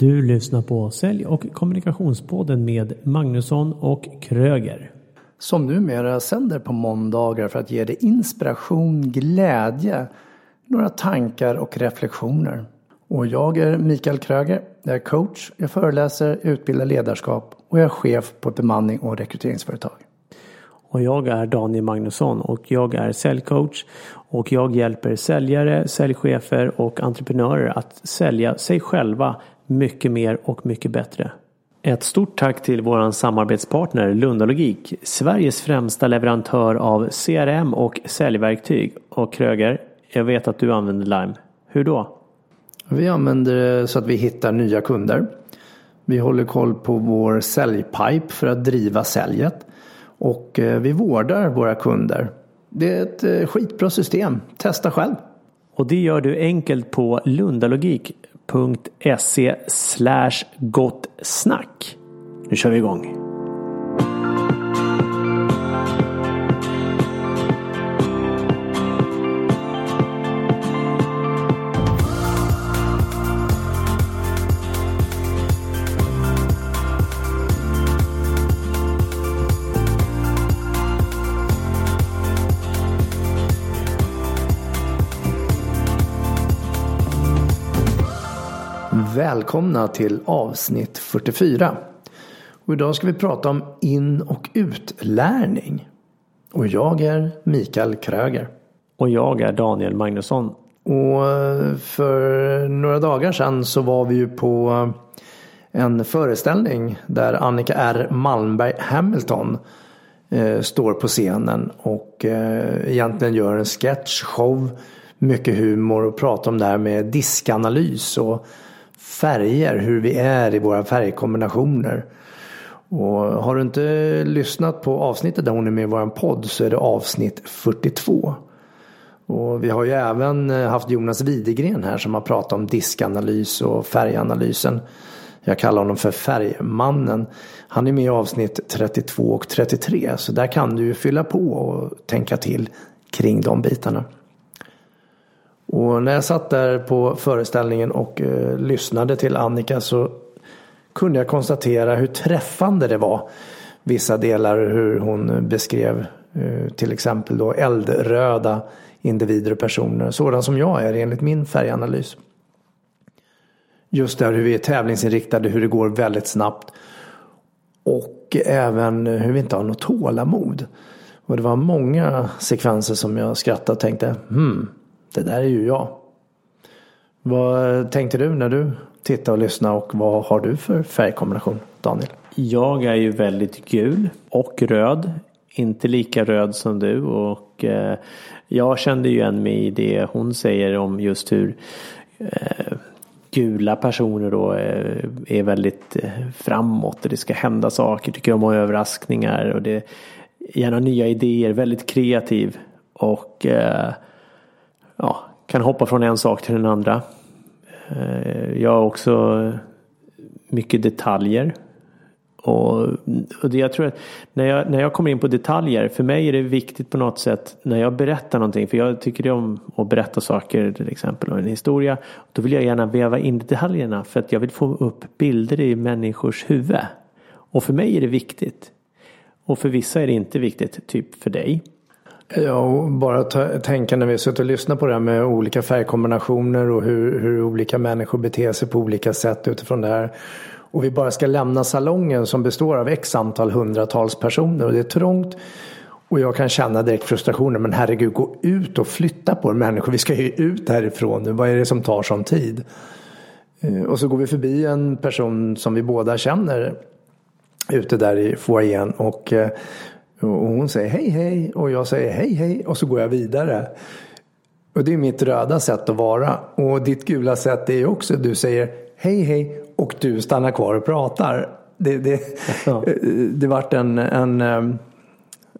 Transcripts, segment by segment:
Du lyssnar på Sälj och kommunikationspodden med Magnusson och Kröger. Som numera sänder på måndagar för att ge dig inspiration, glädje, några tankar och reflektioner. Och jag är Mikael Kröger. Jag är coach, jag föreläser, utbildar ledarskap och jag är chef på ett bemanning och rekryteringsföretag. Och jag är Daniel Magnusson och jag är säljcoach och jag hjälper säljare, säljchefer och entreprenörer att sälja sig själva mycket mer och mycket bättre. Ett stort tack till våran samarbetspartner Lundalogik, Sveriges främsta leverantör av CRM och säljverktyg. Och Kröger, jag vet att du använder Lime. Hur då? Vi använder det så att vi hittar nya kunder. Vi håller koll på vår säljpipe för att driva säljet. Och eh, vi vårdar våra kunder. Det är ett eh, skitbra system. Testa själv. Och det gör du enkelt på lundalogik.se slash gott snack. Nu kör vi igång. Välkomna till avsnitt 44. Och idag ska vi prata om in och utlärning. Och jag är Mikael Kröger. Och jag är Daniel Magnusson. Och för några dagar sedan så var vi ju på en föreställning där Annika R Malmberg Hamilton eh, står på scenen och eh, egentligen gör en sketch, show, mycket humor och pratar om det här med diskanalys och färger, hur vi är i våra färgkombinationer. Och har du inte lyssnat på avsnittet där hon är med i vår podd så är det avsnitt 42. Och vi har ju även eh, haft Jonas Widegren här som har pratat om diskanalys och färganalysen. Jag kallar honom för Färgmannen. Han är med i avsnitt 32 och 33 så där kan du ju fylla på och tänka till kring de bitarna. Och när jag satt där på föreställningen och eh, lyssnade till Annika så kunde jag konstatera hur träffande det var. Vissa delar hur hon beskrev eh, till exempel då eldröda individer och personer. Sådana som jag är enligt min färganalys. Just där hur vi är tävlingsinriktade, hur det går väldigt snabbt. Och även hur vi inte har något tålamod. Och det var många sekvenser som jag skrattade och tänkte hmm, det där är ju jag. Vad tänkte du när du tittade och lyssnade och vad har du för färgkombination Daniel? Jag är ju väldigt gul och röd. Inte lika röd som du och eh, jag kände ju igen mig i det hon säger om just hur eh, gula personer då är, är väldigt eh, framåt och det ska hända saker, tycker om överraskningar och det gärna nya idéer, väldigt kreativ och eh, ja, kan hoppa från en sak till den andra. Eh, jag har också eh, mycket detaljer. Och, och det jag tror att när jag, när jag kommer in på detaljer, för mig är det viktigt på något sätt när jag berättar någonting, för jag tycker om att berätta saker till exempel, och en historia. Då vill jag gärna väva in detaljerna för att jag vill få upp bilder i människors huvud. Och för mig är det viktigt. Och för vissa är det inte viktigt, typ för dig. Ja, och bara tänka när vi har suttit och lyssnat på det här med olika färgkombinationer och hur, hur olika människor beter sig på olika sätt utifrån det här. Och vi bara ska lämna salongen som består av x antal hundratals personer och det är trångt. Och jag kan känna direkt frustrationen, men herregud gå ut och flytta på er människor. Vi ska ju ut härifrån nu, vad är det som tar sån tid? Eh, och så går vi förbi en person som vi båda känner ute där i foajén och eh, och hon säger hej hej och jag säger hej hej och så går jag vidare. Och det är mitt röda sätt att vara. Och ditt gula sätt är också du säger hej hej och du stannar kvar och pratar. Det, det, ja. det vart en, en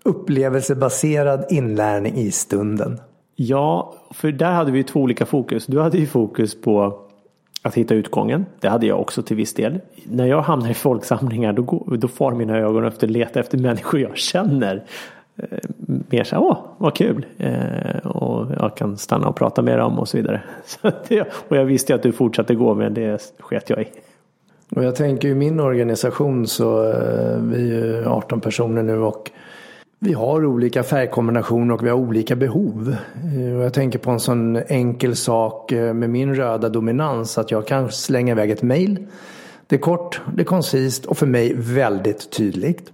upplevelsebaserad inlärning i stunden. Ja, för där hade vi två olika fokus. Du hade ju fokus på att hitta utgången. Det hade jag också till viss del. När jag hamnar i folksamlingar då, går, då far mina ögon efter leta efter människor jag känner. Eh, mer så åh vad kul. Eh, och jag kan stanna och prata med dem och så vidare. Så det, och jag visste att du fortsatte gå men det sket jag i. Och jag tänker i min organisation så eh, vi är ju 18 personer nu och vi har olika färgkombinationer och vi har olika behov. Eh, och jag tänker på en sån enkel sak eh, med min röda dominans att jag kan slänga iväg ett mail. Det är kort, det är koncist och för mig väldigt tydligt.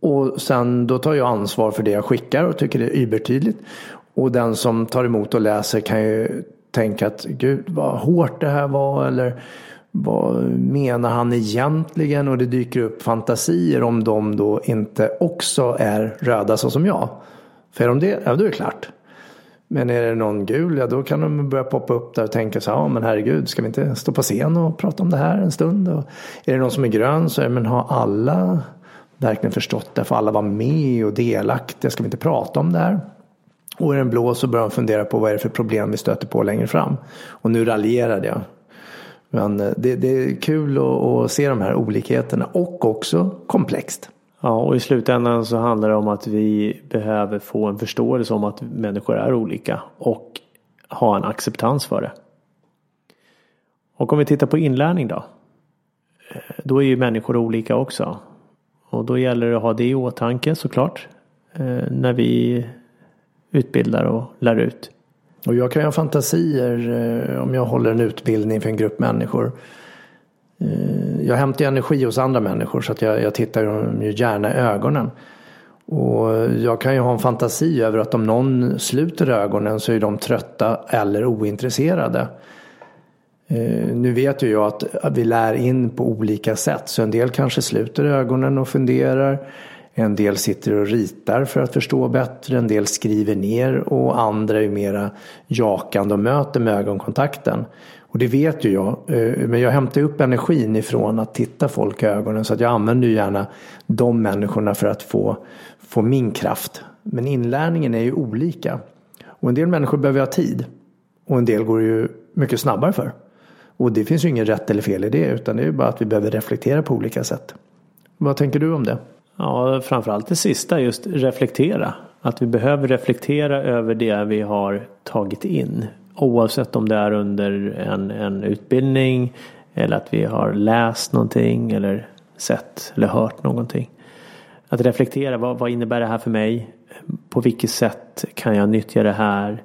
Och sen då tar jag ansvar för det jag skickar och tycker det är übertydligt. Och den som tar emot och läser kan ju tänka att gud vad hårt det här var eller vad menar han egentligen? Och det dyker upp fantasier om de då inte också är röda så som jag. För är de det, ja då är det klart. Men är det någon gul, ja då kan de börja poppa upp där och tänka så ja men herregud, ska vi inte stå på scen och prata om det här en stund? Och är det någon som är grön så, är men har alla verkligen förstått det? Får alla vara med och delaktiga? Ska vi inte prata om det här? Och är den blå så börjar de fundera på vad är det för problem vi stöter på längre fram. Och nu raljerade jag. Men eh, det, det är kul att, att, se de här olikheterna och också komplext. Ja, och i slutändan så handlar det om att vi behöver få en förståelse om att människor är olika och ha en acceptans för det. Och om vi tittar på inlärning då. Eh, då är ju människor olika också. Och då gäller det att ha det i åtanke såklart. Eh, när vi utbildar och lär ut. Och jag kan ju ha fantasier eh, om jag håller en utbildning för en grupp människor. Eh, jag hämtar energi hos andra människor så att jag, jag tittar dem ju gärna i ögonen. Och jag kan ju ha en fantasi över att om någon sluter ögonen så är de trötta eller ointresserade. Eh, nu vet ju jag att vi lär in på olika sätt så en del kanske sluter ögonen och funderar. En del sitter och ritar för att förstå bättre, en del skriver ner och andra är mera jakande och möter med ögonkontakten. Och det vet ju jag, eh, men jag hämtar upp energin ifrån att titta folk i ögonen så att jag använder ju gärna de människorna för att få, få min kraft. Men inlärningen är ju olika. Och en del människor behöver ha tid och en del går ju mycket snabbare för. Och det finns ju inget rätt eller fel i det utan det är ju bara att vi behöver reflektera på olika sätt. Vad tänker du om det? Ja, framförallt det sista, just reflektera. Att vi behöver reflektera över det vi har tagit in. Oavsett om det är under en, en utbildning eller att vi har läst någonting eller sett eller hört någonting. Att reflektera, vad, vad innebär det här för mig? På vilket sätt kan jag nyttja det här?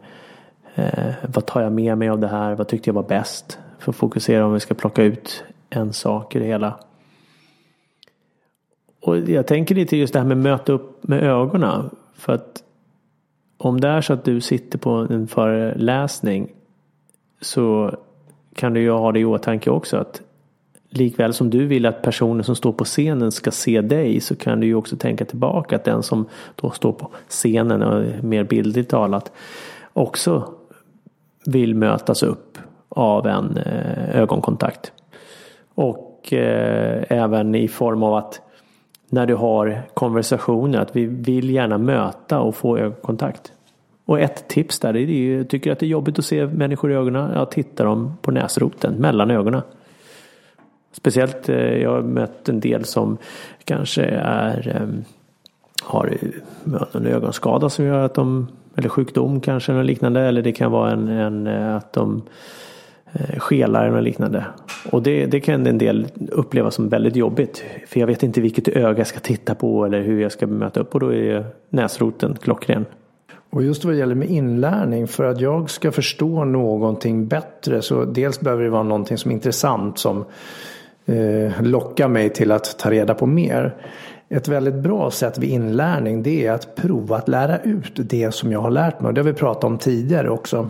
Eh, vad tar jag med mig av det här? Vad tyckte jag var bäst? För att fokusera om vi ska plocka ut en sak i det hela. Och jag tänker lite just det här med möta upp med ögonen. För att om det är så att du sitter på en föreläsning så kan du ju ha det i åtanke också att likväl som du vill att personen som står på scenen ska se dig så kan du ju också tänka tillbaka att den som då står på scenen och mer bildligt talat också vill mötas upp av en eh, ögonkontakt. Och eh, även i form av att när du har konversationer. Att vi vill gärna möta och få ögonkontakt. Och ett tips där är ju, tycker att det är jobbigt att se människor i ögonen. Ja, titta dem på näsroten, mellan ögonen. Speciellt, eh, jag har mött en del som kanske är eh, har en ögonskada som gör att de, eller sjukdom kanske eller liknande. Eller det kan vara en, en eh, att de skelaren skelar och liknande. Och det, det kan en del uppleva som väldigt jobbigt. För jag vet inte vilket öga jag ska titta på eller hur jag ska bemöta upp och då är näsroten klockren. Och just vad det gäller med inlärning, för att jag ska förstå någonting bättre så dels behöver det vara någonting som är intressant som eh, lockar mig till att ta reda på mer. Ett väldigt bra sätt vid inlärning det är att prova att lära ut det som jag har lärt mig. Och det har vi pratat om tidigare också.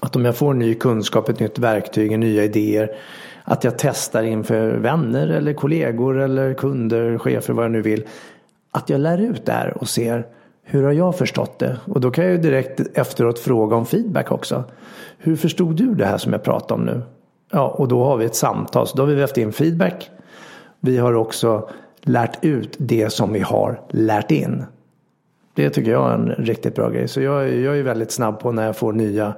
Att om jag får ny kunskap, ett nytt verktyg, nya idéer. Att jag testar inför vänner eller kollegor eller kunder, chefer, vad jag nu vill. Att jag lär ut det här och ser hur har jag förstått det? Och då kan jag ju direkt efteråt fråga om feedback också. Hur förstod du det här som jag pratar om nu? Ja, och då har vi ett samtal. Så då har vi vävt in feedback. Vi har också lärt ut det som vi har lärt in. Det tycker jag är en riktigt bra grej. Så jag, jag är väldigt snabb på när jag får nya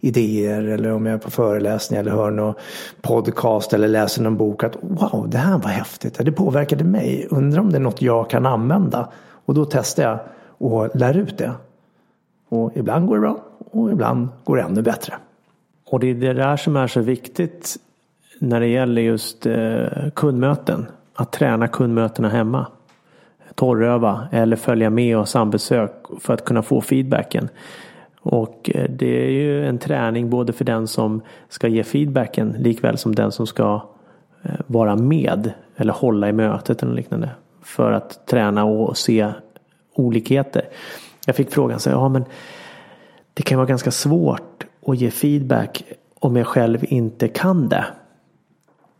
idéer eller om jag är på föreläsning eller hör någon podcast eller läser någon bok att wow, det här var häftigt, det påverkade mig, undrar om det är något jag kan använda. Och då testar jag och lär ut det. Och ibland går det bra och ibland går det ännu bättre. Och det är det där som är så viktigt när det gäller just eh, kundmöten. Att träna kundmötena hemma. Torröva eller följa med och sambesök för att kunna få feedbacken. Och eh, det är ju en träning både för den som ska ge feedbacken likväl som den som ska eh, vara med eller hålla i mötet eller liknande. För att träna och se olikheter. Jag fick frågan så här, ja men det kan vara ganska svårt att ge feedback om jag själv inte kan det.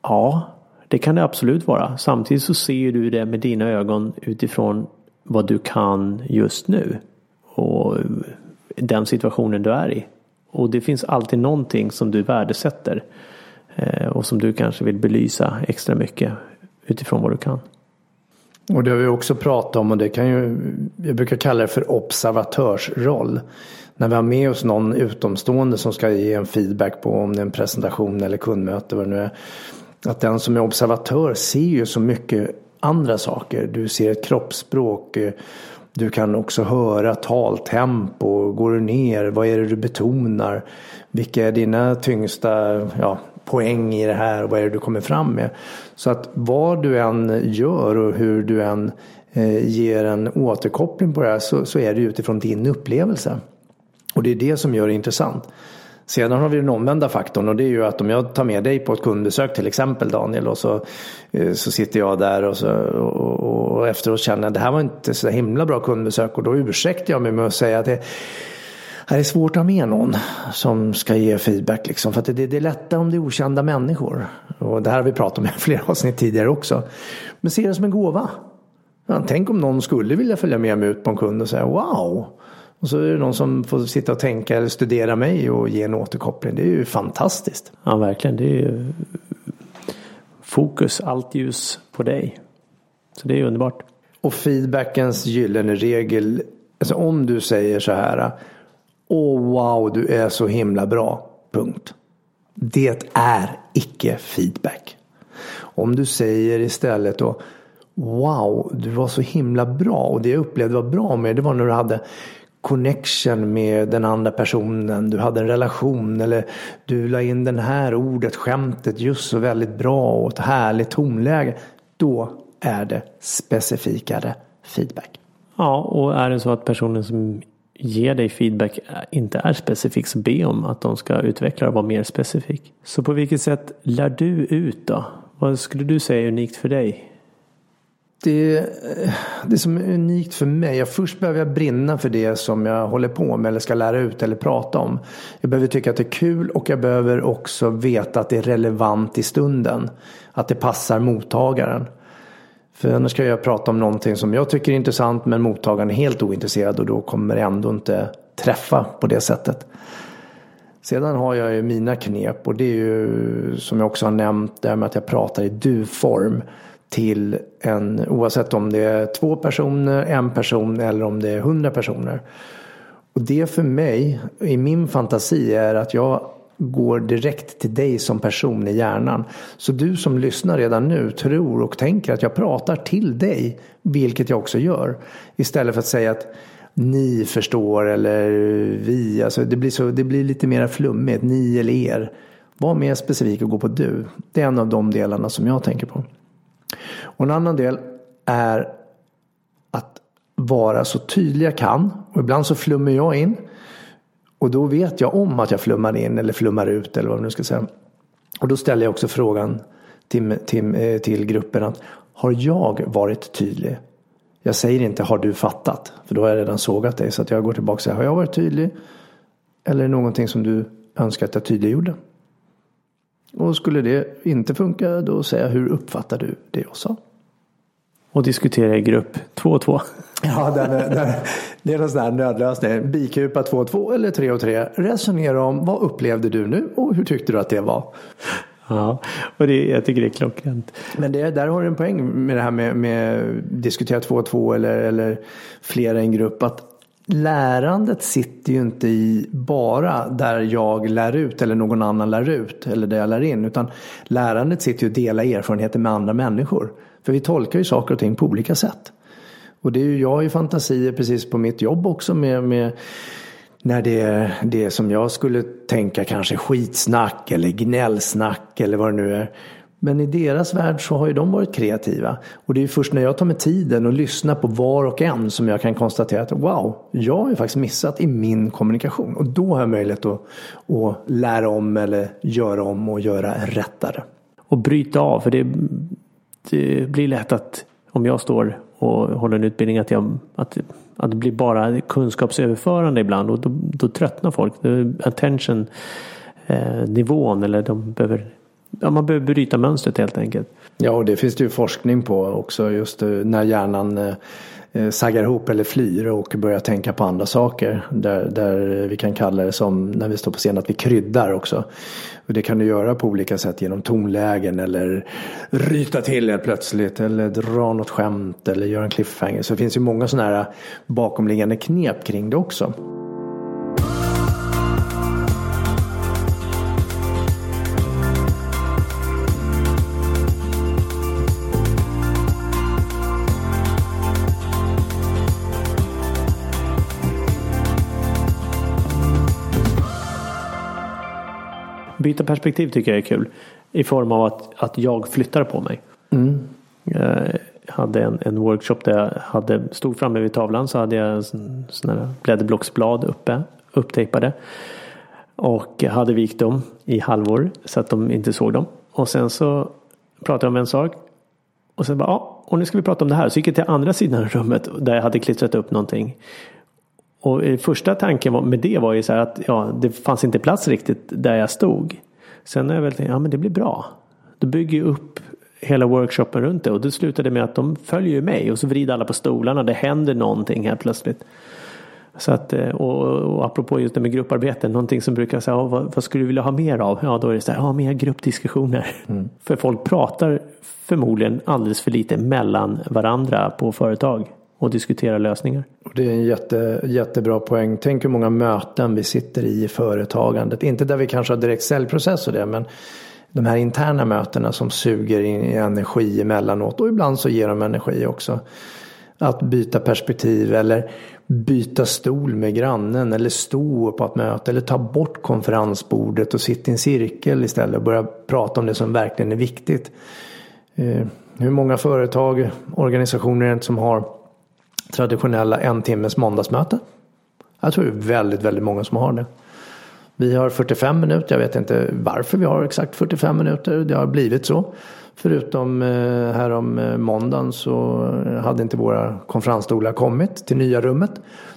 Ja, det kan det absolut vara. Samtidigt så ser du det med dina ögon utifrån vad du kan just nu. Och den situationen du är i. Och det finns alltid någonting som du värdesätter. Eh, och som du kanske vill belysa extra mycket utifrån vad du kan. Och det har vi också pratat om och det kan ju, jag brukar kalla det för observatörsroll. När vi har med oss någon utomstående som ska ge en feedback på om det är en presentation eller kundmöte vad det nu är. Att den som är observatör ser ju så mycket andra saker. Du ser ett kroppsspråk. Eh, du kan också höra taltempo. Går du ner? Vad är det du betonar? Vilka är dina tyngsta ja, poäng i det här? Vad är det du kommer fram med? Så att vad du än gör och hur du än eh, ger en återkoppling på det här så, så är det utifrån din upplevelse. Och det är det som gör det intressant. Sedan har vi den omvända faktorn och det är ju att om jag tar med dig på ett kundbesök till exempel Daniel och så, eh, så sitter jag där och, så, och, och efteråt känner att det här var inte så himla bra kundbesök och då ursäktar jag mig med att säga att det, det är svårt att ha med någon som ska ge feedback. Liksom, för att det, det är lättare om det är okända människor. Och det här har vi pratat om i flera avsnitt tidigare också. Men se det som en gåva. Ja, tänk om någon skulle vilja följa med mig ut på en kund och säga wow. Och så är det någon som får sitta och tänka eller studera mig och ge en återkoppling. Det är ju fantastiskt. Ja, verkligen. Det är ju fokus, allt ljus på dig. Så det är underbart. Och feedbackens gyllene regel. Alltså om du säger så här. Åh wow, du är så himla bra. Punkt. Det är icke feedback. Om du säger istället då Wow, du var så himla bra och det jag upplevde var bra med det var när du hade connection med den andra personen. Du hade en relation eller du la in den här ordet, skämtet just så väldigt bra och ett härligt tonläge. Då är det specifikare feedback. Ja, och är det så att personen som ger dig feedback inte är specifik så be om att de ska utveckla och vara mer specifik. Så på vilket sätt lär du ut då? Vad skulle du säga är unikt för dig? Det, eh, det som är unikt för mig, jag först behöver jag brinna för det som jag håller på med eller ska lära ut eller prata om. Jag behöver tycka att det är kul och jag behöver också veta att det är relevant i stunden. Att det passar mottagaren. För annars ska jag prata om någonting som jag tycker är intressant men mottagaren är helt ointresserad och då kommer det ändå inte träffa på det sättet. Sedan har jag ju mina knep och det är ju som jag också har nämnt det här med att jag pratar i du-form till en, oavsett om det är två personer, en person eller om det är hundra personer. Och det för mig, i min fantasi, är att jag går direkt till dig som person i hjärnan. Så du som lyssnar redan nu tror och tänker att jag pratar till dig, vilket jag också gör. Istället för att säga att ni förstår eller vi. Alltså det, blir så, det blir lite mer flummigt, ni eller er. Var mer specifik och gå på du. Det är en av de delarna som jag tänker på. Och en annan del är att vara så tydlig jag kan. Och ibland så flummar jag in. Och då vet jag om att jag flummar in eller flummar ut eller vad man nu ska säga. Och då ställer jag också frågan till, till, eh, till gruppen att har jag varit tydlig? Jag säger inte har du fattat? För då har jag redan sågat dig. Så att jag går tillbaka och säger har jag varit tydlig? Eller är det någonting som du önskar att jag tydliggjorde? Och skulle det inte funka då säger jag hur uppfattar du det jag sa? Och diskutera i grupp två och två. Ja, den är, den, det är en sån där nödlösning. Bikupa två och två eller tre och tre. Resonera om vad upplevde du nu och hur tyckte du att det var? Ja, och det, jag tycker det är klockrent. Men det, där har du en poäng med det här med, med diskutera två och två eller, eller flera i en grupp. Att lärandet sitter ju inte i bara där jag lär ut eller någon annan lär ut eller där jag lär in. Utan lärandet sitter ju att dela erfarenheter med andra människor. För vi tolkar ju saker och ting på olika sätt. Och det är ju jag i fantasier precis på mitt jobb också med, med när det är det som jag skulle tänka kanske skitsnack eller gnällsnack eller vad det nu är. Men i deras värld så har ju de varit kreativa. Och det är först när jag tar mig tiden och lyssnar på var och en som jag kan konstatera att wow, jag har ju faktiskt missat i min kommunikation. Och då har jag möjlighet att, att lära om eller göra om och göra rättare. Och bryta av, för det, det blir lätt att om jag står och håller en utbildning att, jag, att, att det blir bara kunskapsöverförande ibland och då, då tröttnar folk. Attention eh, nivån eller de behöver ja, man behöver bryta mönstret helt enkelt. Ja, och det finns det ju forskning på också just eh, när hjärnan eh, eh, saggar ihop eller flyr och börjar tänka på andra saker. Där, där vi kan kalla det som när vi står på scen att vi kryddar också. Och det kan du göra på olika sätt genom tonlägen eller ryta till helt plötsligt eller dra något skämt eller göra en cliffhanger. Så det finns ju många sådana här bakomliggande knep kring det också. Byta perspektiv tycker jag är kul. I form av att, att jag flyttar på mig. Mm. Jag hade en, en workshop där jag hade, stod framme vid tavlan så hade jag sådana blädderblocksblad uppe, upptejpade. Och hade vikt dem i halvor så att de inte såg dem. Och sen så pratade jag om en sak. Och sen bara, ja, och nu ska vi prata om det här. Så gick jag till andra sidan rummet där jag hade klistrat upp någonting. Och första tanken med det var ju så här att ja, det fanns inte plats riktigt där jag stod. Sen har jag väl tänkt, ja men det blir bra. Då bygger jag upp hela workshopen runt det och det slutade med att de följer mig och så vrider alla på stolarna. Det händer någonting här plötsligt. Så att, eh, och, och apropå just det med grupparbete, någonting som brukar säga, vad, vad, skulle du vilja ha mer av? Ja, då är det så här, ja, mer gruppdiskussioner. Mm. För folk pratar förmodligen alldeles för lite mellan varandra på företag och diskutera lösningar. Det är en jätte, jättebra poäng. Tänk hur många möten vi sitter i i företagandet. Inte där vi kanske har direkt säljprocess och det men de här interna mötena som suger in energi emellanåt och ibland så ger de energi också. Att byta perspektiv eller byta stol med grannen eller stå på ett möte eller ta bort konferensbordet och sitta i en cirkel istället och börja prata om det som verkligen är viktigt. Eh, hur många företag, organisationer som har traditionella en timmes måndagsmöte. Jag tror det är väldigt, väldigt många som har det. Vi har 45 minuter. Jag vet inte varför vi har exakt 45 minuter. Det har blivit så. Förutom eh, här om eh, måndagen så hade inte våra konferensstolar kommit till nya rummet.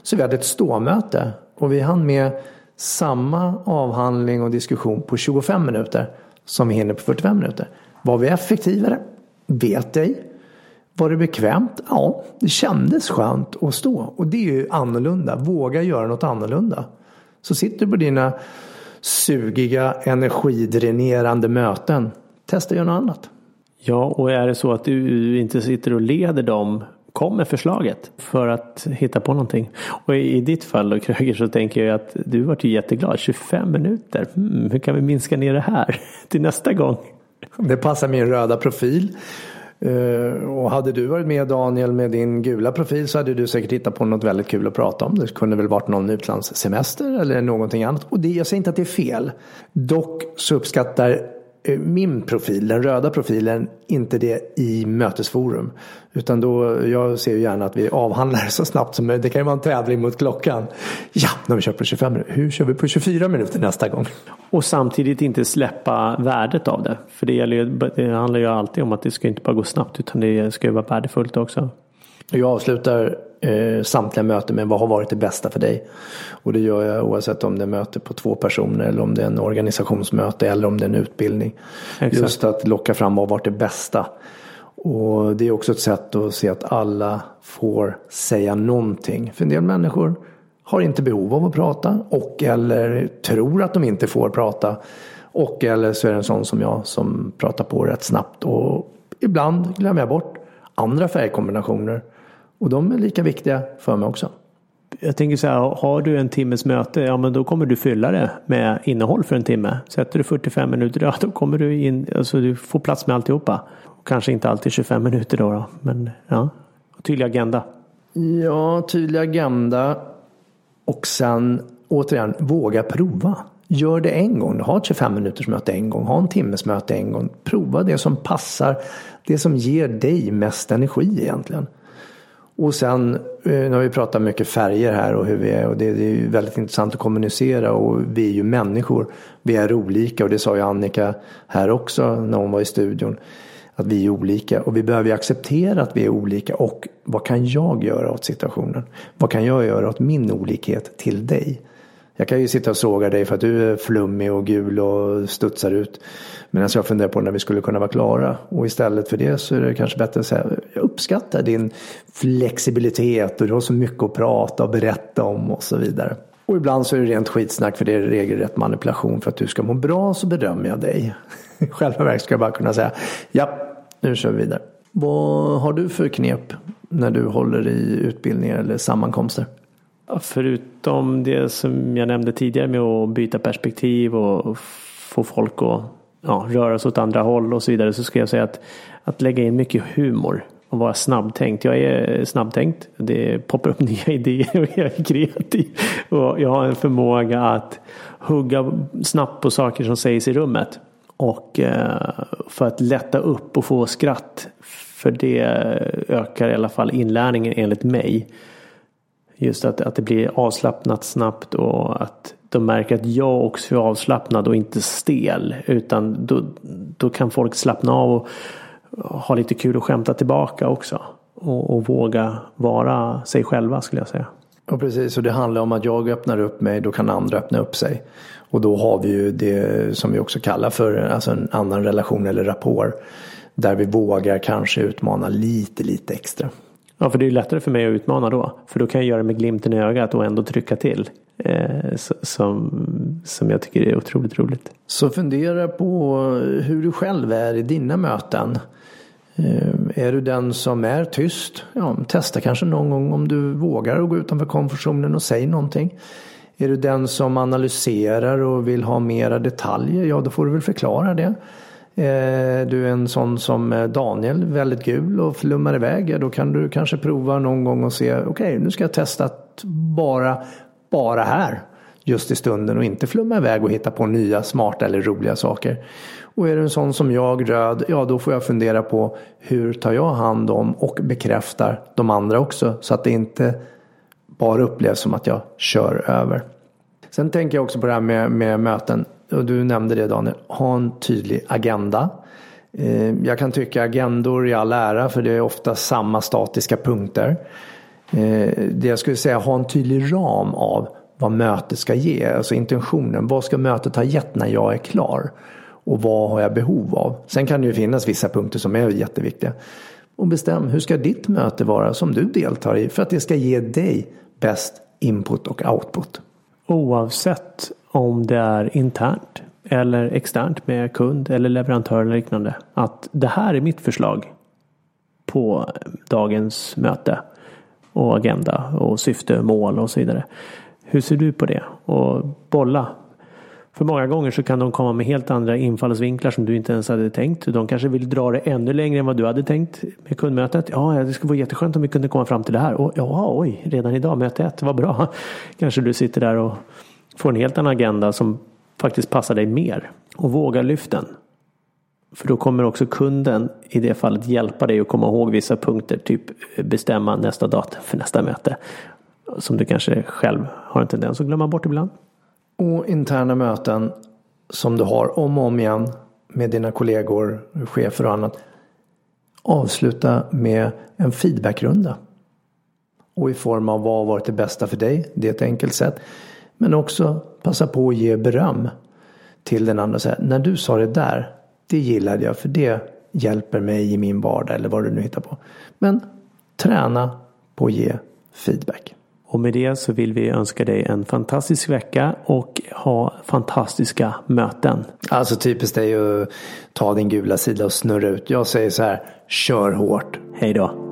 Så vi hade ett ståmöte och vi hann med samma avhandling och diskussion på 25 minuter som vi hinner på 45 minuter. Var vi effektivare? Vet ej. Var det bekvämt? Ja, det kändes skönt att stå. Och det är ju annorlunda. Våga göra något annorlunda. Så sitter du på dina sugiga, energidränerande möten. Testa att göra något annat. Ja, och är det så att du inte sitter och leder dem kom med förslaget för att hitta på någonting. Och i ditt fall då Kröger så tänker jag att du vart ju jätteglad. 25 minuter, hmm, hur kan vi minska ner det här till nästa gång? Det passar min röda profil. Eh, och hade du varit med Daniel med din gula profil så hade du säkert hittat på något väldigt kul att prata om. Det kunde väl varit någon utlandssemester eller någonting annat. Och det, jag säger inte att det är fel. Dock så uppskattar Eh, min profil, den röda profilen, inte det i mötesforum. Utan då, jag ser ju gärna att vi avhandlar så snabbt som möjligt. Det kan ju vara en tävling mot klockan. Ja, när vi kör på 25 minuter. Hur kör vi på 24 minuter nästa gång? Och samtidigt inte släppa värdet av det. För det, gäller, det handlar ju alltid om att det ska inte bara gå snabbt utan det ska ju vara värdefullt också. Jag avslutar eh, samtliga möten med vad har varit det bästa för dig? Och det gör jag oavsett om det är möte på två personer eller om det är en organisationsmöte eller om det är en utbildning. Exakt. Just att locka fram vad har varit det bästa. Och det är också ett sätt att se att alla får säga någonting. För en del människor har inte behov av att prata och eller tror att de inte får prata. Och eller så är det en sån som jag som pratar på rätt snabbt och ibland glömmer jag bort andra färgkombinationer. Och de är lika viktiga för mig också. Jag tänker så här, har du en timmes möte, ja men då kommer du fylla det med innehåll för en timme. Sätter du 45 minuter, ja då kommer du in, alltså du får plats med alltihopa. Kanske inte alltid 25 minuter då, då men ja. Tydlig agenda. Ja, tydlig agenda. Och sen återigen, våga prova. Gör det en gång. Ha ett 25 minuters möte en gång. Ha en timmes möte en gång. Prova det som passar. Det som ger dig mest energi egentligen. Och sen, eh, nu har vi pratat mycket färger här och hur vi är och det, det är ju väldigt intressant att kommunicera och vi är ju människor. Vi är olika och det sa ju Annika här också när hon var i studion. Att vi är olika och vi behöver ju acceptera att vi är olika och vad kan jag göra åt situationen? Vad kan jag göra åt min olikhet till dig? Jag kan ju sitta och såga dig för att du är flummig och gul och studsar ut. Medan jag funderar på när vi skulle kunna vara klara. Och istället för det så är det kanske bättre att säga jag uppskattar din flexibilitet och du har så mycket att prata och berätta om och så vidare. Och ibland så är det rent skitsnack för det är regelrätt manipulation för att du ska må bra så bedömer jag dig. I själva verket ska jag bara kunna säga ja, nu kör vi vidare. Vad har du för knep när du håller i utbildningar eller sammankomster? Förutom det som jag nämnde tidigare med att byta perspektiv och få folk att ja, röra sig åt andra håll och så vidare så ska jag säga att, att lägga in mycket humor och vara snabbtänkt. Jag är snabbtänkt. Det poppar upp nya idéer och jag är kreativ. Och jag har en förmåga att hugga snabbt på saker som sägs i rummet. Och eh, för att lätta upp och få skratt. För det ökar i alla fall inlärningen enligt mig. Just att, att det blir avslappnat snabbt och att de märker att jag också är avslappnad och inte stel. Utan då, då kan folk slappna av och ha lite kul och skämta tillbaka också. Och, och våga vara sig själva skulle jag säga. Ja precis, och det handlar om att jag öppnar upp mig, då kan andra öppna upp sig. Och då har vi ju det som vi också kallar för alltså en annan relation eller rapport. Där vi vågar kanske utmana lite, lite extra. Ja, för det är lättare för mig att utmana då. För då kan jag göra det med glimten i ögat och ändå trycka till. Eh, som, som jag tycker är otroligt roligt. Så fundera på hur du själv är i dina möten. Eh, är du den som är tyst? Ja, testa kanske någon gång om du vågar gå utanför komfortzonen och säg någonting. Är du den som analyserar och vill ha mera detaljer? Ja, då får du väl förklara det. Eh, du är en sån som eh, Daniel, väldigt gul och flummar iväg. Ja, då kan du kanske prova någon gång och se, okej okay, nu ska jag testa att bara, bara här just i stunden och inte flumma iväg och hitta på nya smarta eller roliga saker. Och är du en sån som jag, röd, ja då får jag fundera på hur tar jag hand om och bekräftar de andra också så att det inte bara upplevs som att jag kör över. Sen tänker jag också på det här med, med möten och du nämnde det Daniel, ha en tydlig agenda. Eh, jag kan tycka agendor i all ära för det är ofta samma statiska punkter. Eh, det jag skulle säga, ha en tydlig ram av vad mötet ska ge, alltså intentionen. Vad ska mötet ha gett när jag är klar? Och vad har jag behov av? Sen kan det ju finnas vissa punkter som är jätteviktiga. Och bestäm, hur ska ditt möte vara som du deltar i för att det ska ge dig bäst input och output? Oavsett om det är internt eller externt med kund eller leverantör eller liknande. Att det här är mitt förslag på dagens möte och agenda och syfte, mål och så vidare. Hur ser du på det? Och bolla. För många gånger så kan de komma med helt andra infallsvinklar som du inte ens hade tänkt. De kanske vill dra det ännu längre än vad du hade tänkt med kundmötet. Ja, det skulle vara jätteskönt om vi kunde komma fram till det här. Och, ja, oj, redan idag möte ett, vad bra. Kanske du sitter där och får en helt annan agenda som faktiskt passar dig mer. Och våga lyft den. För då kommer också kunden i det fallet hjälpa dig att komma ihåg vissa punkter. Typ eh, bestämma nästa datum för nästa möte. Som du kanske själv har en tendens att glömma bort ibland. Och interna möten som du har om och om igen med dina kollegor, chefer och annat. Avsluta med en feedbackrunda. Och i form av vad har varit det bästa för dig? Det är ett enkelt sätt. Men också passa på att ge beröm till den andra. Säga, när du sa det där, det gillade jag för det hjälper mig i min vardag eller vad du nu hittar på. Men träna på att ge feedback. Och med det så vill vi önska dig en fantastisk vecka och ha fantastiska möten. Alltså typiskt dig att ta din gula sida och snurra ut. Jag säger så här, kör hårt. Hej då.